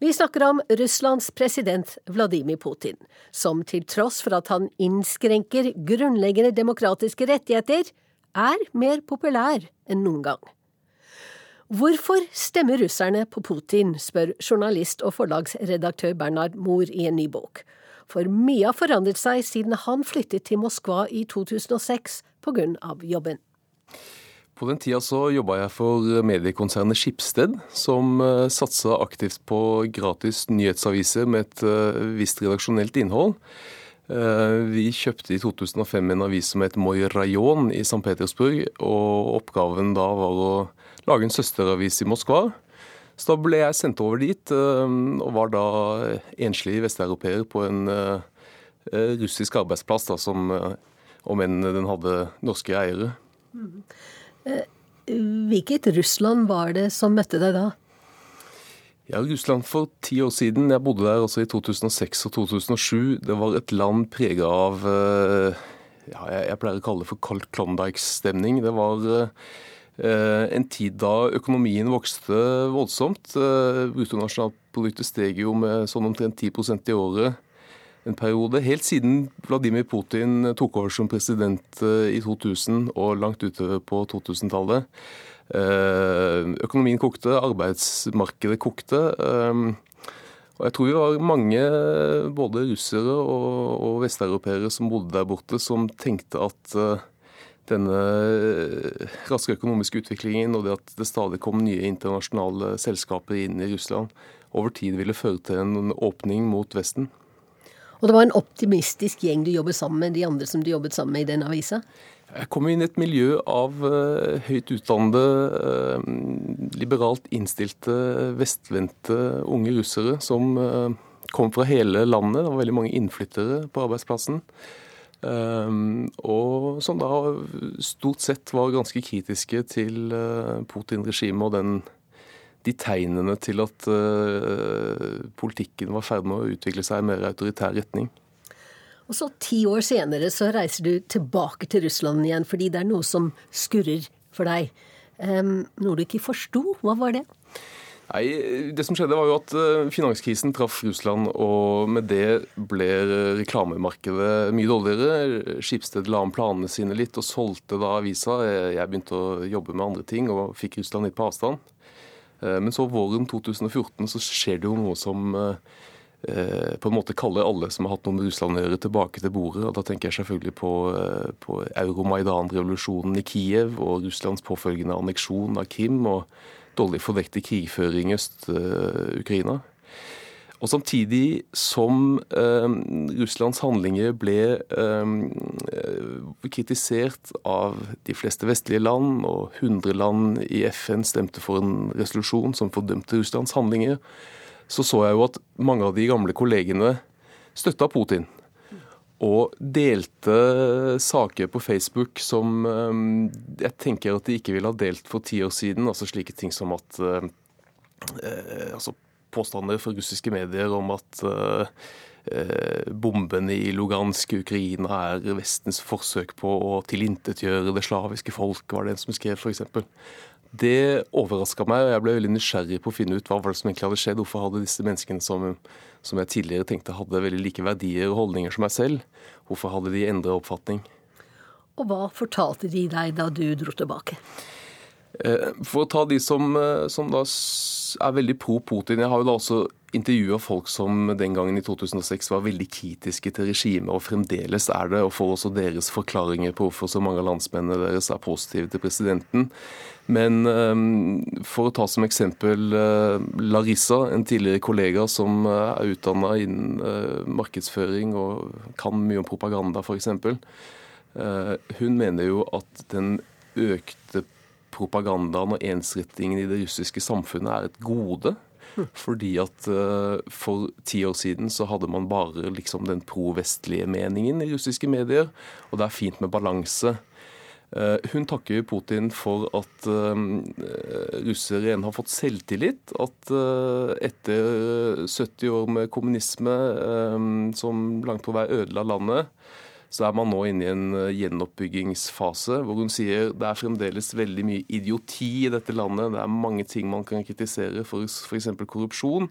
Vi snakker om Russlands president Vladimir Putin, som til tross for at han innskrenker grunnleggende demokratiske rettigheter, er mer populær enn noen gang. Hvorfor stemmer russerne på Putin, spør journalist og forlagsredaktør Bernhard Mohr i en ny bok. For mye har forandret seg siden han flyttet til Moskva i 2006 på grunn av jobben. På den tida så jobba jeg for mediekonsernet Skipsted, som uh, satsa aktivt på gratis nyhetsaviser med et uh, visst redaksjonelt innhold. Uh, vi kjøpte i 2005 en avis som het Moi Rayon i St. Petersburg, og oppgaven da var å lage en søsteravis i Moskva. Så da ble jeg sendt over dit, og var da enslig vesteuropeer på en russisk arbeidsplass, da, som om enn den hadde norske eiere. Mm. Eh, hvilket Russland var det som møtte deg da? Ja, Russland for ti år siden. Jeg bodde der også i 2006 og 2007. Det var et land prega av eh, ja, jeg pleier å kalle det for kalt Klondyke-stemning. Det var eh, en tid da økonomien vokste voldsomt. Bruttonasjonalproduktet steg jo med sånn omtrent 10% i året en periode. Helt siden Vladimir Putin tok over som president eh, i 2000 og langt utover på 2000-tallet. Eh, økonomien kokte, arbeidsmarkedet kokte. Eh, og jeg tror vi var mange, både russere og, og vesteuropeere som bodde der borte, som tenkte at denne raske økonomiske utviklingen og det at det stadig kom nye internasjonale selskaper inn i Russland, over tid ville føre til en åpning mot Vesten. Og det var en optimistisk gjeng du jobbet sammen med, de andre som du jobbet sammen med i den avisa? Jeg kom inn i et miljø av uh, høyt utdannede, uh, liberalt innstilte, vestvendte unge russere som uh, kom fra hele landet. Det var veldig mange innflyttere på arbeidsplassen. og som da stort sett var ganske kritiske til Putin-regimet og den de tegnene til at uh, politikken var i ferd med å utvikle seg i mer autoritær retning. Og så ti år senere så reiser du tilbake til Russland igjen fordi det er noe som skurrer for deg. Um, noe du ikke forsto. Hva var det? Nei, Det som skjedde var jo at eh, finanskrisen traff Russland, og med det ble reklamemarkedet mye dårligere. Skipsted la om planene sine litt og solgte da avisa. Jeg begynte å jobbe med andre ting og fikk Russland litt på avstand. Eh, men så våren 2014 så skjer det jo noe som eh, på en måte kaller alle som har hatt noe med Russland å gjøre, tilbake til bordet. og Da tenker jeg selvfølgelig på, på Euromaidan-revolusjonen i Kiev og Russlands påfølgende anneksjon av Krim. og dårlig fordekte krigføring i Øst-Ukraina. Og Samtidig som eh, Russlands handlinger ble eh, kritisert av de fleste vestlige land, og 100 land i FN stemte for en resolusjon som fordømte Russlands handlinger, så så jeg jo at mange av de gamle kollegene støtta Putin og delte saker på Facebook som ehm, jeg tenker at de ikke ville ha delt for ti år siden. Altså slike ting som at eh, eh altså Påstander fra russiske medier om at eh, eh bombene i Lugansk Ukraina er Vestens forsøk på å tilintetgjøre det slaviske folk, var det en som skrev f.eks. Det overraska meg, og jeg ble veldig nysgjerrig på å finne ut hva var det som egentlig hadde skjedd. Hvorfor hadde disse menneskene som, som jeg tidligere tenkte hadde veldig like verdier og holdninger som meg selv, hvorfor hadde de endra oppfatning? Og hva fortalte de deg da du dro tilbake? Eh, for å ta de som, eh, som da er veldig pro Putin Jeg har jo da også intervjua folk som den gangen i 2006 var veldig kritiske til regimet, og fremdeles er det, og får også deres forklaringer på hvorfor så mange av landsmennene deres er positive til presidenten. Men um, for å ta som eksempel Larissa, en tidligere kollega som er utdanna innen markedsføring og kan mye om propaganda, f.eks. Hun mener jo at den økte propagandaen og ensrettingen i det russiske samfunnet er et gode. Fordi at uh, for ti år siden så hadde man bare liksom den pro-vestlige meningen i russiske medier, og det er fint med balanse. Uh, hun takker Putin for at uh, russere igjen har fått selvtillit. At etter 70 år med kommunisme som langt på vei ødela landet, så er man nå inne i en eh, gjenoppbyggingsfase hvor hun sier det er fremdeles veldig mye idioti i dette landet. Det er mange ting man kan kritisere, for f.eks. korrupsjon.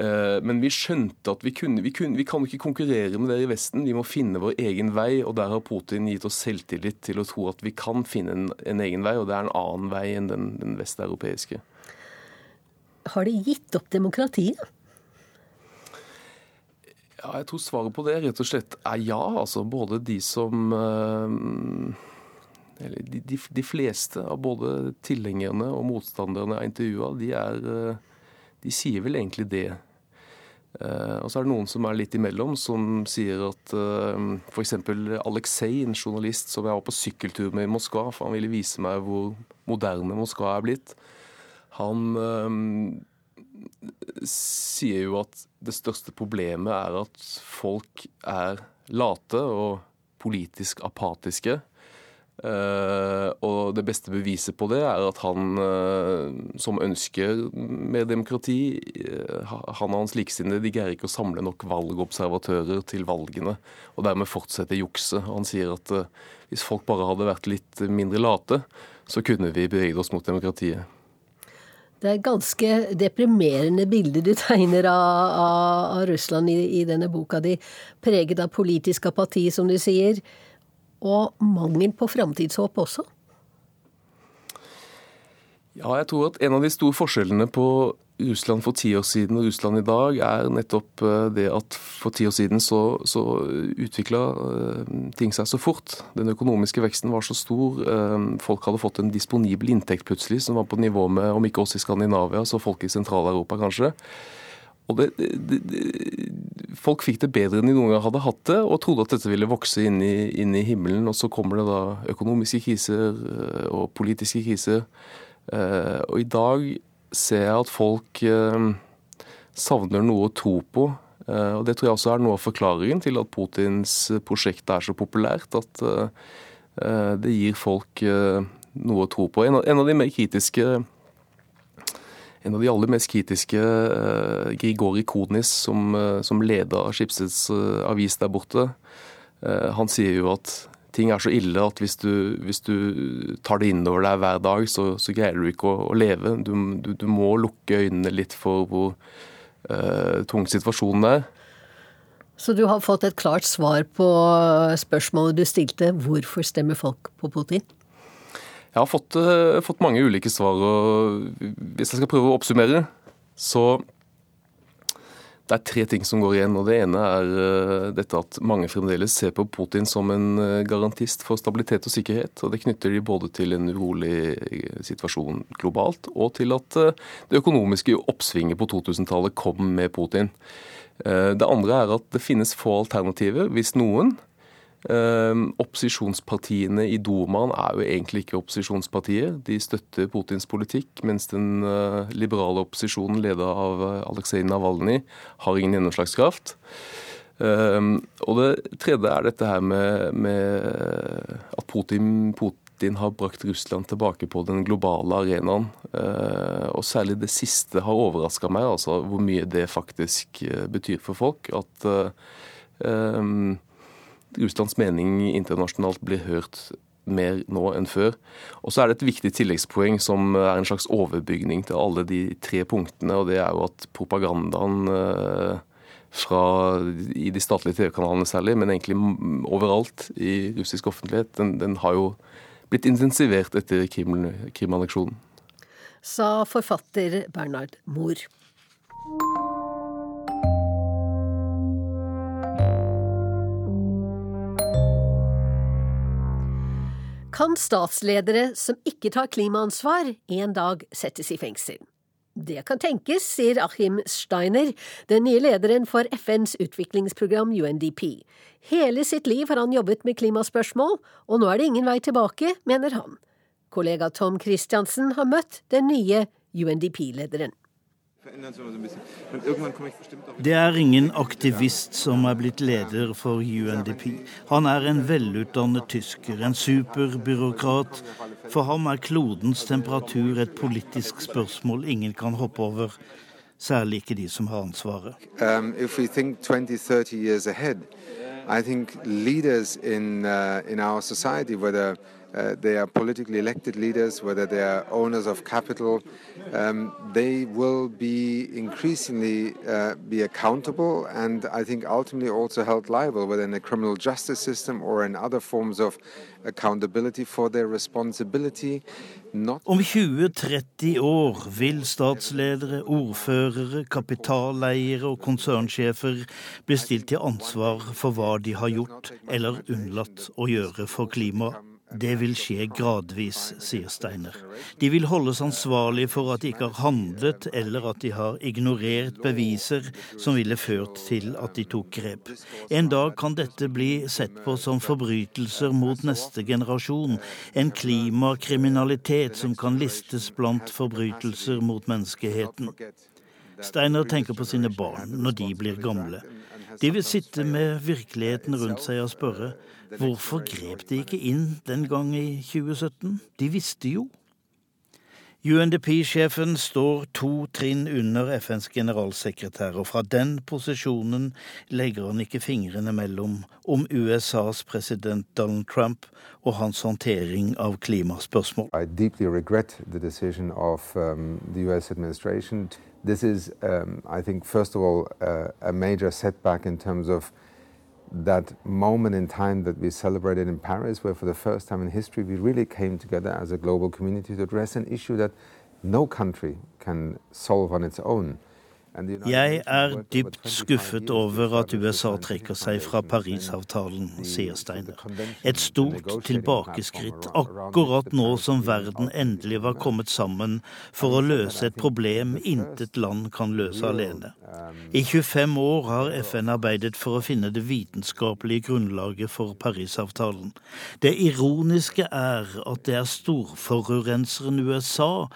Eh, men vi skjønte at vi, kunne, vi, kunne, vi kan ikke konkurrere med dere i Vesten. Vi må finne vår egen vei. og Der har Putin gitt oss selvtillit til å tro at vi kan finne en, en egen vei, og det er en annen vei enn den, den vesteuropeiske. Har de gitt opp demokratiet? Ja, jeg tror svaret på det rett og slett er ja. Altså både de som eh, Eller de, de, de fleste av både tilhengerne og motstanderne jeg intervjua, de, er, eh, de sier vel egentlig det. Eh, og så er det noen som er litt imellom, som sier at f.eks. Aleksej, en journalist som jeg var på sykkeltur med i Moskva, for han ville vise meg hvor moderne Moskva er blitt. Han sier jo at det største problemet er at folk er late og politisk apatiske. Uh, og det beste beviset på det er at han uh, som ønsker mer demokrati, uh, han og hans likesinnede de greier ikke å samle nok valgobservatører til valgene, og dermed fortsette jukset. Han sier at hvis folk bare hadde vært litt mindre late, så kunne vi beveget oss mot demokratiet. Det er ganske deprimerende bilder du tegner av, av, av Russland i, i, denne boka di. Preget av politisk apati, som du sier, og mangel på framtidshåp også. Ja, jeg tror at en av de store forskjellene på Russland for ti år siden og Russland i dag, er nettopp eh, det at for ti år siden så, så utvikla eh, ting seg så fort. Den økonomiske veksten var så stor. Eh, folk hadde fått en disponibel inntekt plutselig som var på nivå med, om ikke oss i Skandinavia, så folk i Sentral-Europa kanskje. Og det, det, det, Folk fikk det bedre enn de noen gang hadde hatt det, og trodde at dette ville vokse inn i, inn i himmelen. Og så kommer det da økonomiske kriser og politiske kriser. Og i dag ser jeg at folk eh, savner noe å tro på. Eh, og Det tror jeg også er noe av forklaringen til at Putins prosjekt er så populært. At eh, det gir folk noe å tro på. En av, de mer kritiske en av de aller mest kritiske, Grigori Kodnis, som, som Skipsets uh, avis der borte, han sier jo at ting er så ille at hvis du, hvis du tar det innover deg hver dag, så, så greier du ikke å, å leve. Du, du, du, må lukke øynene litt for hvor tung situasjonen er. Så du har fått et klart svar på spørsmålet du stilte. Hvorfor stemmer folk på Putin? Jeg har fått, uh, fått, mange ulike svar. og Hvis jeg skal prøve å oppsummere, så det er tre ting som går igjen. og Det ene er uh, dette at mange fremdeles ser på Putin som en uh, garantist for stabilitet og sikkerhet. og Det knytter de både til en urolig situasjon globalt, og til at det økonomiske oppsvinget på 2000-tallet kom med Putin. Det andre er at det finnes få alternativer, hvis noen, opposisjonspartiene i Dumaen er jo egentlig ikke opposisjonspartier. De støtter Putins politikk, mens den eh, liberale opposisjonen, ledet av eh, Aleksej Navalnyj, har ingen gjennomslagskraft. Ehm, og det tredje er dette her med, med at Putin, Putin har brakt Russland tilbake på den globale arenaen. Eh, og særlig det siste har overraska meg, altså hvor mye det faktisk betyr for folk. At Russlands mening internasjonalt blir hørt mer nå enn før. Og så er det et viktig tilleggspoeng som er en slags overbygning til alle de tre punktene, og det er jo at propagandaen eh, fra, i de statlige TV-kanalene særlig, men egentlig overalt i russisk offentlighet, den, den har jo blitt intensivert etter Krim-anneksjonen. Sa forfatter Bernhard Mohr. Kan statsledere som ikke tar klimaansvar, en dag settes i fengsel. Det kan tenkes, sier Achim Steiner, den nye lederen for FNs utviklingsprogram UNDP. Hele sitt liv har han jobbet med klimaspørsmål, og nå er det ingen vei tilbake, mener han. Kollega Tom Christiansen har møtt den nye UNDP-lederen. Det er ingen aktivist som er blitt leder for UNDP. Han er en velutdannet tysker, en superbyråkrat. For ham er klodens temperatur et politisk spørsmål ingen kan hoppe over. Særlig ikke de som har ansvaret. Um, I think leaders in uh, they are politically elected leaders, whether they are owners of capital, um, they will be increasingly uh, be accountable and I think ultimately also held liable, whether in the criminal justice system or in other forms of accountability for their responsibility. Om 20-30 år vil statsledere, ordførere, kapitaleiere og konsernsjefer bli stilt til ansvar for hva de har gjort eller unnlatt å gjøre for klimaet. Det vil skje gradvis, sier Steiner. De vil holdes ansvarlig for at de ikke har handlet, eller at de har ignorert beviser som ville ført til at de tok grep. En dag kan dette bli sett på som forbrytelser mot neste generasjon, en klimakriminalitet som kan listes blant forbrytelser mot menneskeheten. Steiner tenker på sine barn når de blir gamle. De vil sitte med virkeligheten rundt seg og spørre Hvorfor grep de ikke inn den gang i 2017? De visste jo. UNDP-sjefen står to trinn under FNs generalsekretær, og fra den posisjonen legger han ikke fingrene mellom om USAs president Donald Trump og hans håndtering av klimaspørsmål. I deeply regret the decision of um, the US administration. This is, um, I think, first of all, uh, a major setback in terms of that moment in time that we celebrated in Paris, where for the first time in history we really came together as a global community to address an issue that no country can solve on its own. Jeg er dypt skuffet over at USA trekker seg fra Parisavtalen, sier Steiner. Et stort tilbakeskritt akkurat nå som verden endelig var kommet sammen for å løse et problem intet land kan løse alene. I 25 år har FN arbeidet for å finne det vitenskapelige grunnlaget for Parisavtalen. Det ironiske er at det er storforurenseren USA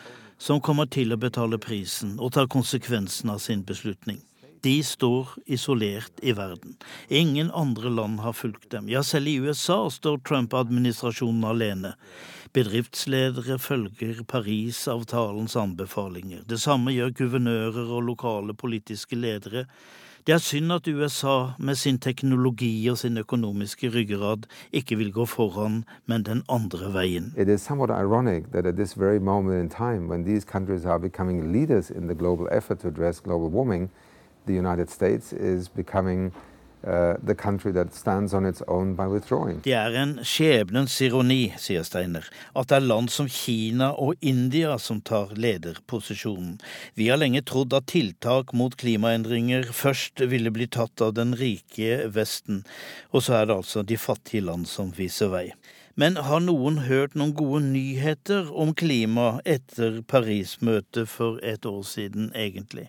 som kommer til å betale prisen og ta konsekvensen av sin beslutning. De står isolert i verden. Ingen andre land har fulgt dem. Ja, selv i USA står Trump-administrasjonen alene. Bedriftsledere følger Parisavtalens anbefalinger. Det samme gjør guvernører og lokale politiske ledere. Det er synd at USA med sin teknologi og sin økonomiske ryggrad ikke vil gå foran, men den andre veien. Det er litt ironisk at this very moment in time, when these countries are becoming leaders in the global effort to address global warming, the United uh. Det er en skjebnens ironi, sier Steiner, at det er land som Kina og India som tar lederposisjonen. Vi har lenge trodd at tiltak mot klimaendringer først ville bli tatt av den rike Vesten, og så er det altså de fattige land som viser vei. Men har noen hørt noen gode nyheter om klima etter Paris-møtet for et år siden, egentlig?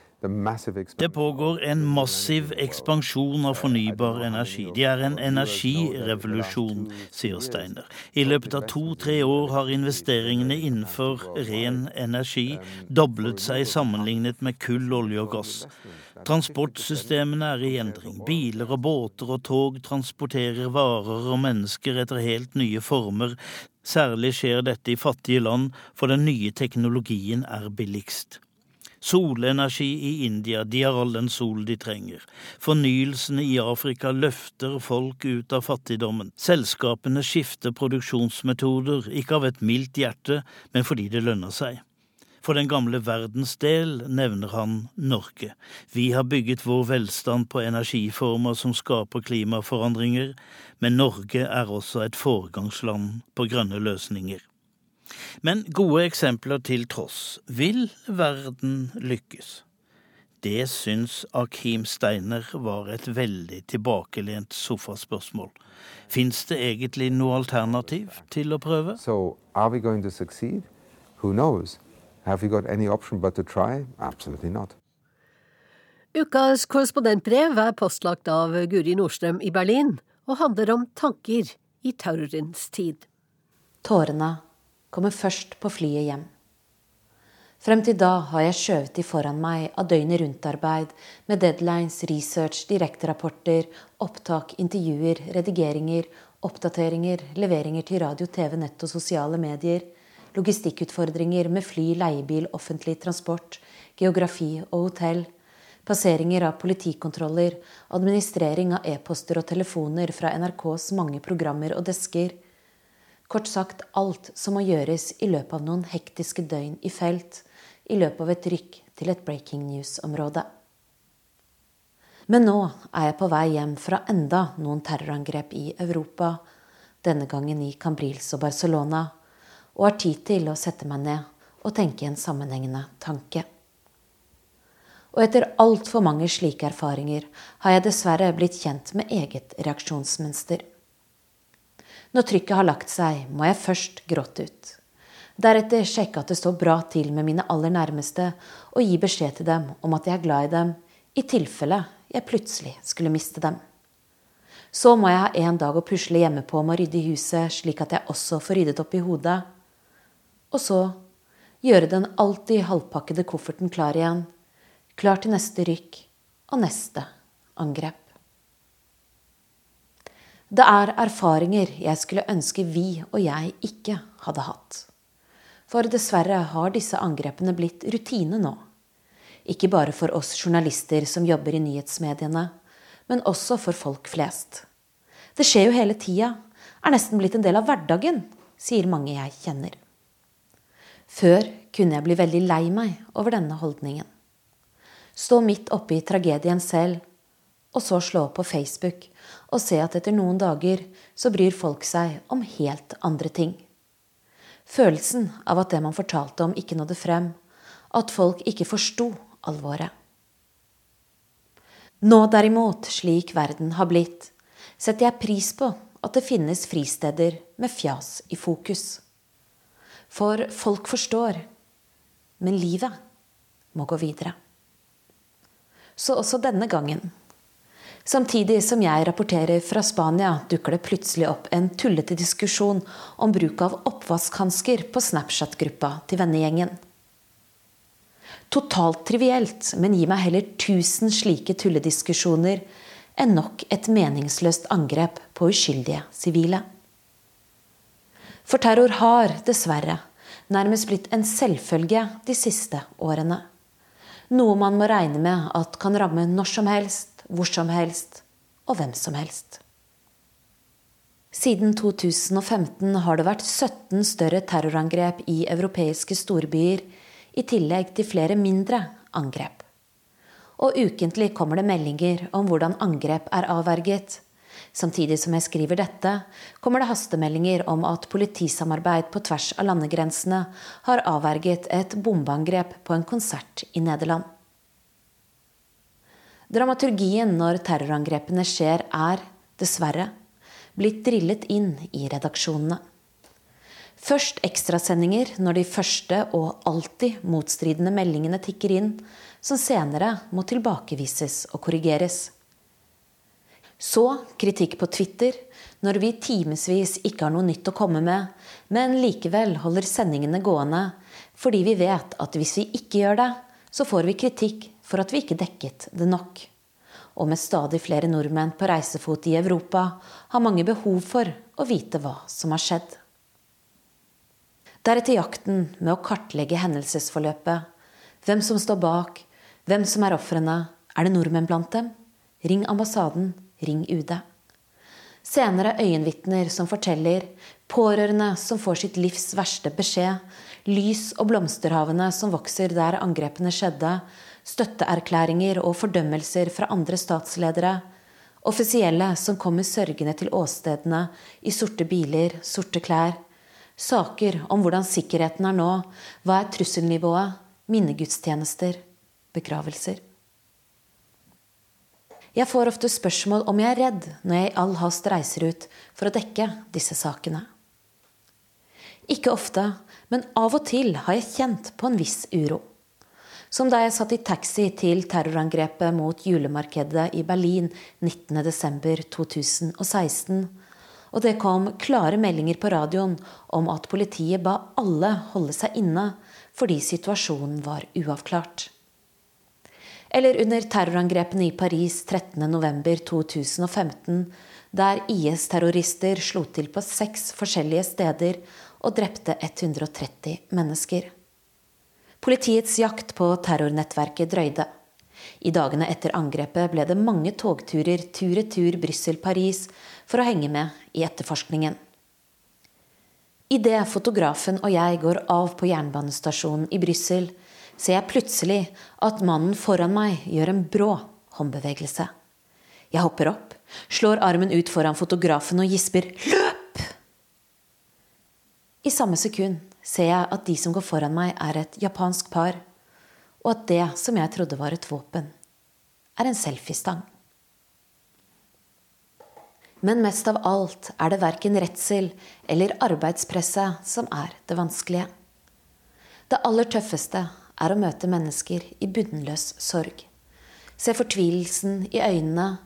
Det pågår en massiv ekspansjon av fornybar energi. Det er en energirevolusjon, sier Steiner. I løpet av to-tre år har investeringene innenfor ren energi doblet seg sammenlignet med kull, olje og gass. Transportsystemene er i endring. Biler og båter og tog transporterer varer og mennesker etter helt nye former. Særlig skjer dette i fattige land, for den nye teknologien er billigst. Solenergi i India, de har all den sol de trenger. Fornyelsene i Afrika løfter folk ut av fattigdommen. Selskapene skifter produksjonsmetoder, ikke av et mildt hjerte, men fordi det lønner seg. For den gamle verdens del nevner han Norge. Vi har bygget vår velstand på energiformer som skaper klimaforandringer, men Norge er også et foregangsland på grønne løsninger. Men gode eksempler til tross, vil verden lykkes? Det syns Akim Steiner var et veldig tilbakelent sofaspørsmål. Fins det egentlig noe alternativ til å prøve? So, are we going to succeed? Who knows? Have we got any option but to try? Absolutely not. Ukas korrespondentbrev er postlagt av Guri Nordstrøm i Berlin og handler om tanker i terrorens tid. Tårene kommer først på flyet hjem. Frem til da har jeg skjøvet de foran meg av døgnet rundt-arbeid med deadlines, research, direkterapporter, opptak, intervjuer, redigeringer, oppdateringer, leveringer til radio, TV, nett og sosiale medier, logistikkutfordringer med fly, leiebil, offentlig transport, geografi og hotell, passeringer av politikontroller, administrering av e-poster og telefoner fra NRKs mange programmer og desker. Kort sagt alt som må gjøres i løpet av noen hektiske døgn i felt, i løpet av et rykk til et breaking news-område. Men nå er jeg på vei hjem fra enda noen terrorangrep i Europa, denne gangen i Cambrils og Barcelona, og har tid til å sette meg ned og tenke en sammenhengende tanke. Og etter altfor mange slike erfaringer har jeg dessverre blitt kjent med eget reaksjonsmønster. Når trykket har lagt seg, må jeg først gråte ut. Deretter sjekke at det står bra til med mine aller nærmeste, og gi beskjed til dem om at jeg er glad i dem, i tilfelle jeg plutselig skulle miste dem. Så må jeg ha en dag å pusle hjemme på med å rydde i huset, slik at jeg også får ryddet opp i hodet. Og så gjøre den alltid halvpakkede kofferten klar igjen, klar til neste rykk og neste angrep. Det er erfaringer jeg skulle ønske vi og jeg ikke hadde hatt. For dessverre har disse angrepene blitt rutine nå. Ikke bare for oss journalister som jobber i nyhetsmediene, men også for folk flest. Det skjer jo hele tida, er nesten blitt en del av hverdagen, sier mange jeg kjenner. Før kunne jeg bli veldig lei meg over denne holdningen. Stå midt oppe i tragedien selv, og så slå opp på Facebook og se at etter noen dager så bryr folk seg om helt andre ting. Følelsen av at det man fortalte om, ikke nådde frem. At folk ikke forsto alvoret. Nå derimot, slik verden har blitt, setter jeg pris på at det finnes fristeder med fjas i fokus. For folk forstår. Men livet må gå videre. Så også denne gangen. Samtidig som jeg rapporterer fra Spania, dukker det plutselig opp en tullete diskusjon om bruk av oppvaskhansker på Snapchat-gruppa til vennegjengen. Totalt trivielt, men gi meg heller tusen slike tullediskusjoner enn nok et meningsløst angrep på uskyldige sivile. For terror har, dessverre, nærmest blitt en selvfølge de siste årene. Noe man må regne med at kan ramme når som helst, hvor som helst og hvem som helst. Siden 2015 har det vært 17 større terrorangrep i europeiske storbyer, i tillegg til flere mindre angrep. Og ukentlig kommer det meldinger om hvordan angrep er avverget. Samtidig som jeg skriver dette, kommer det hastemeldinger om at politisamarbeid på tvers av landegrensene har avverget et bombeangrep på en konsert i Nederland. Dramaturgien når terrorangrepene skjer, er, dessverre, blitt drillet inn i redaksjonene. Først ekstrasendinger når de første og alltid motstridende meldingene tikker inn, som senere må tilbakevises og korrigeres. Så kritikk på Twitter når vi timevis ikke har noe nytt å komme med, men likevel holder sendingene gående fordi vi vet at hvis vi ikke gjør det, så får vi kritikk for at vi ikke dekket det nok. Og med stadig flere nordmenn på reisefot i Europa har mange behov for å vite hva som har skjedd. Deretter jakten med å kartlegge hendelsesforløpet. Hvem som står bak, hvem som er ofrene. Er det nordmenn blant dem? Ring ambassaden ring UD. Senere øyenvitner som forteller, pårørende som får sitt livs verste beskjed, lys- og blomsterhavene som vokser der angrepene skjedde, støtteerklæringer og fordømmelser fra andre statsledere, offisielle som kommer sørgende til åstedene i sorte biler, sorte klær, saker om hvordan sikkerheten er nå, hva er trusselnivået, minnegudstjenester, begravelser. Jeg får ofte spørsmål om jeg er redd når jeg i all hast reiser ut for å dekke disse sakene. Ikke ofte, men av og til har jeg kjent på en viss uro. Som da jeg satt i taxi til terrorangrepet mot julemarkedet i Berlin 19.12.2016, og det kom klare meldinger på radioen om at politiet ba alle holde seg inne fordi situasjonen var uavklart. Eller under terrorangrepene i Paris 13.11.2015, der IS-terrorister slo til på seks forskjellige steder og drepte 130 mennesker. Politiets jakt på terrornettverket drøyde. I dagene etter angrepet ble det mange togturer tur-retur Brussel-Paris for å henge med i etterforskningen. Idet fotografen og jeg går av på jernbanestasjonen i Brussel, ser jeg plutselig at mannen foran meg gjør en brå håndbevegelse. Jeg hopper opp, slår armen ut foran fotografen og gisper 'løp'! I samme sekund ser jeg at de som går foran meg, er et japansk par, og at det som jeg trodde var et våpen, er en selfiestang. Men mest av alt er det verken redsel eller arbeidspresset som er det vanskelige. Det aller tøffeste er å møte mennesker i bunnløs sorg. Se fortvilelsen i øynene,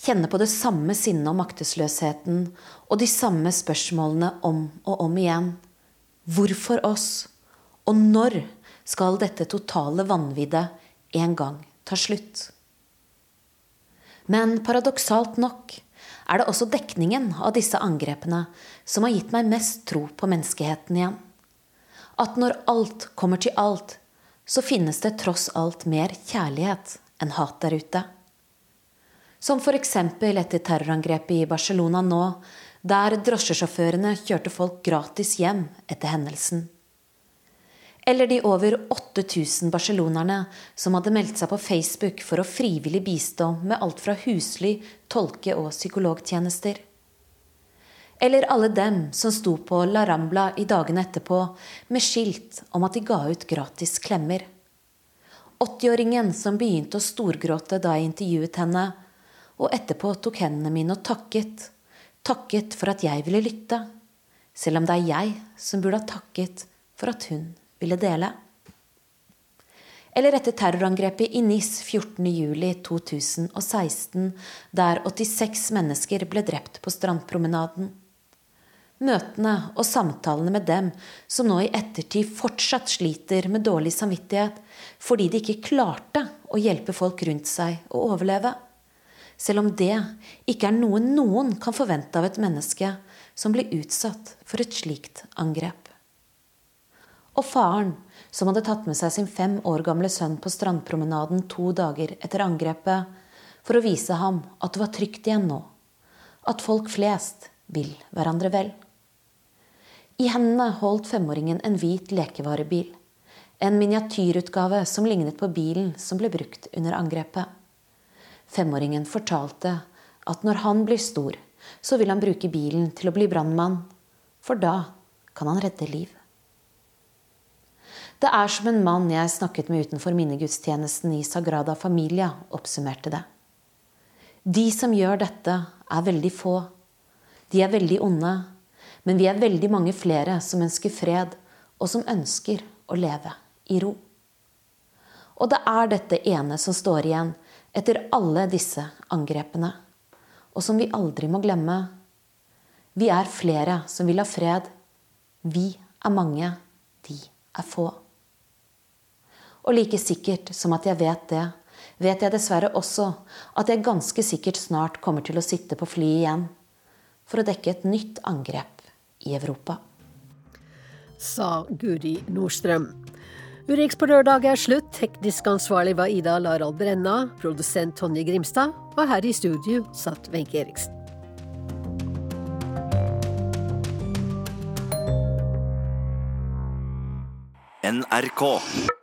kjenne på det samme sinnet og maktesløsheten og de samme spørsmålene om og om igjen. Hvorfor oss? Og når skal dette totale vanviddet en gang ta slutt? Men paradoksalt nok er det også dekningen av disse angrepene som har gitt meg mest tro på menneskeheten igjen. At når alt kommer til alt, så finnes det tross alt mer kjærlighet enn hat der ute. Som f.eks. etter terrorangrepet i Barcelona nå, der drosjesjåførene kjørte folk gratis hjem etter hendelsen. Eller de over 8000 barcelonerne som hadde meldt seg på Facebook for å frivillig bistå med alt fra husly, tolke- og psykologtjenester. Eller alle dem som sto på La Rambla i dagene etterpå med skilt om at de ga ut gratis klemmer. 80-åringen som begynte å storgråte da jeg intervjuet henne, og etterpå tok hendene mine og takket. Takket for at jeg ville lytte. Selv om det er jeg som burde ha takket for at hun ville dele. Eller etter terrorangrepet i NIS 14.07.2016, der 86 mennesker ble drept på strandpromenaden. Møtene og samtalene med dem som nå i ettertid fortsatt sliter med dårlig samvittighet fordi de ikke klarte å hjelpe folk rundt seg å overleve. Selv om det ikke er noe noen kan forvente av et menneske som blir utsatt for et slikt angrep. Og faren, som hadde tatt med seg sin fem år gamle sønn på strandpromenaden to dager etter angrepet, for å vise ham at det var trygt igjen nå, at folk flest vil hverandre vel. I hendene holdt femåringen en hvit lekevarebil, en miniatyrutgave som lignet på bilen som ble brukt under angrepet. Femåringen fortalte at når han blir stor, så vil han bruke bilen til å bli brannmann, for da kan han redde liv. Det er som en mann jeg snakket med utenfor minnegudstjenesten i Sagrada Familia, oppsummerte det. De som gjør dette, er veldig få. De er veldig onde. Men vi er veldig mange flere som ønsker fred, og som ønsker å leve i ro. Og det er dette ene som står igjen etter alle disse angrepene, og som vi aldri må glemme. Vi er flere som vil ha fred. Vi er mange. De er få. Og like sikkert som at jeg vet det, vet jeg dessverre også at jeg ganske sikkert snart kommer til å sitte på flyet igjen for å dekke et nytt angrep i Europa. Sa Guri Nordstrøm. Urix på lørdag er slutt. Teknisk ansvarlig var Ida Larald Brenna, produsent Tonje Grimstad, og her i studio satt Wenche Eriksen. NRK.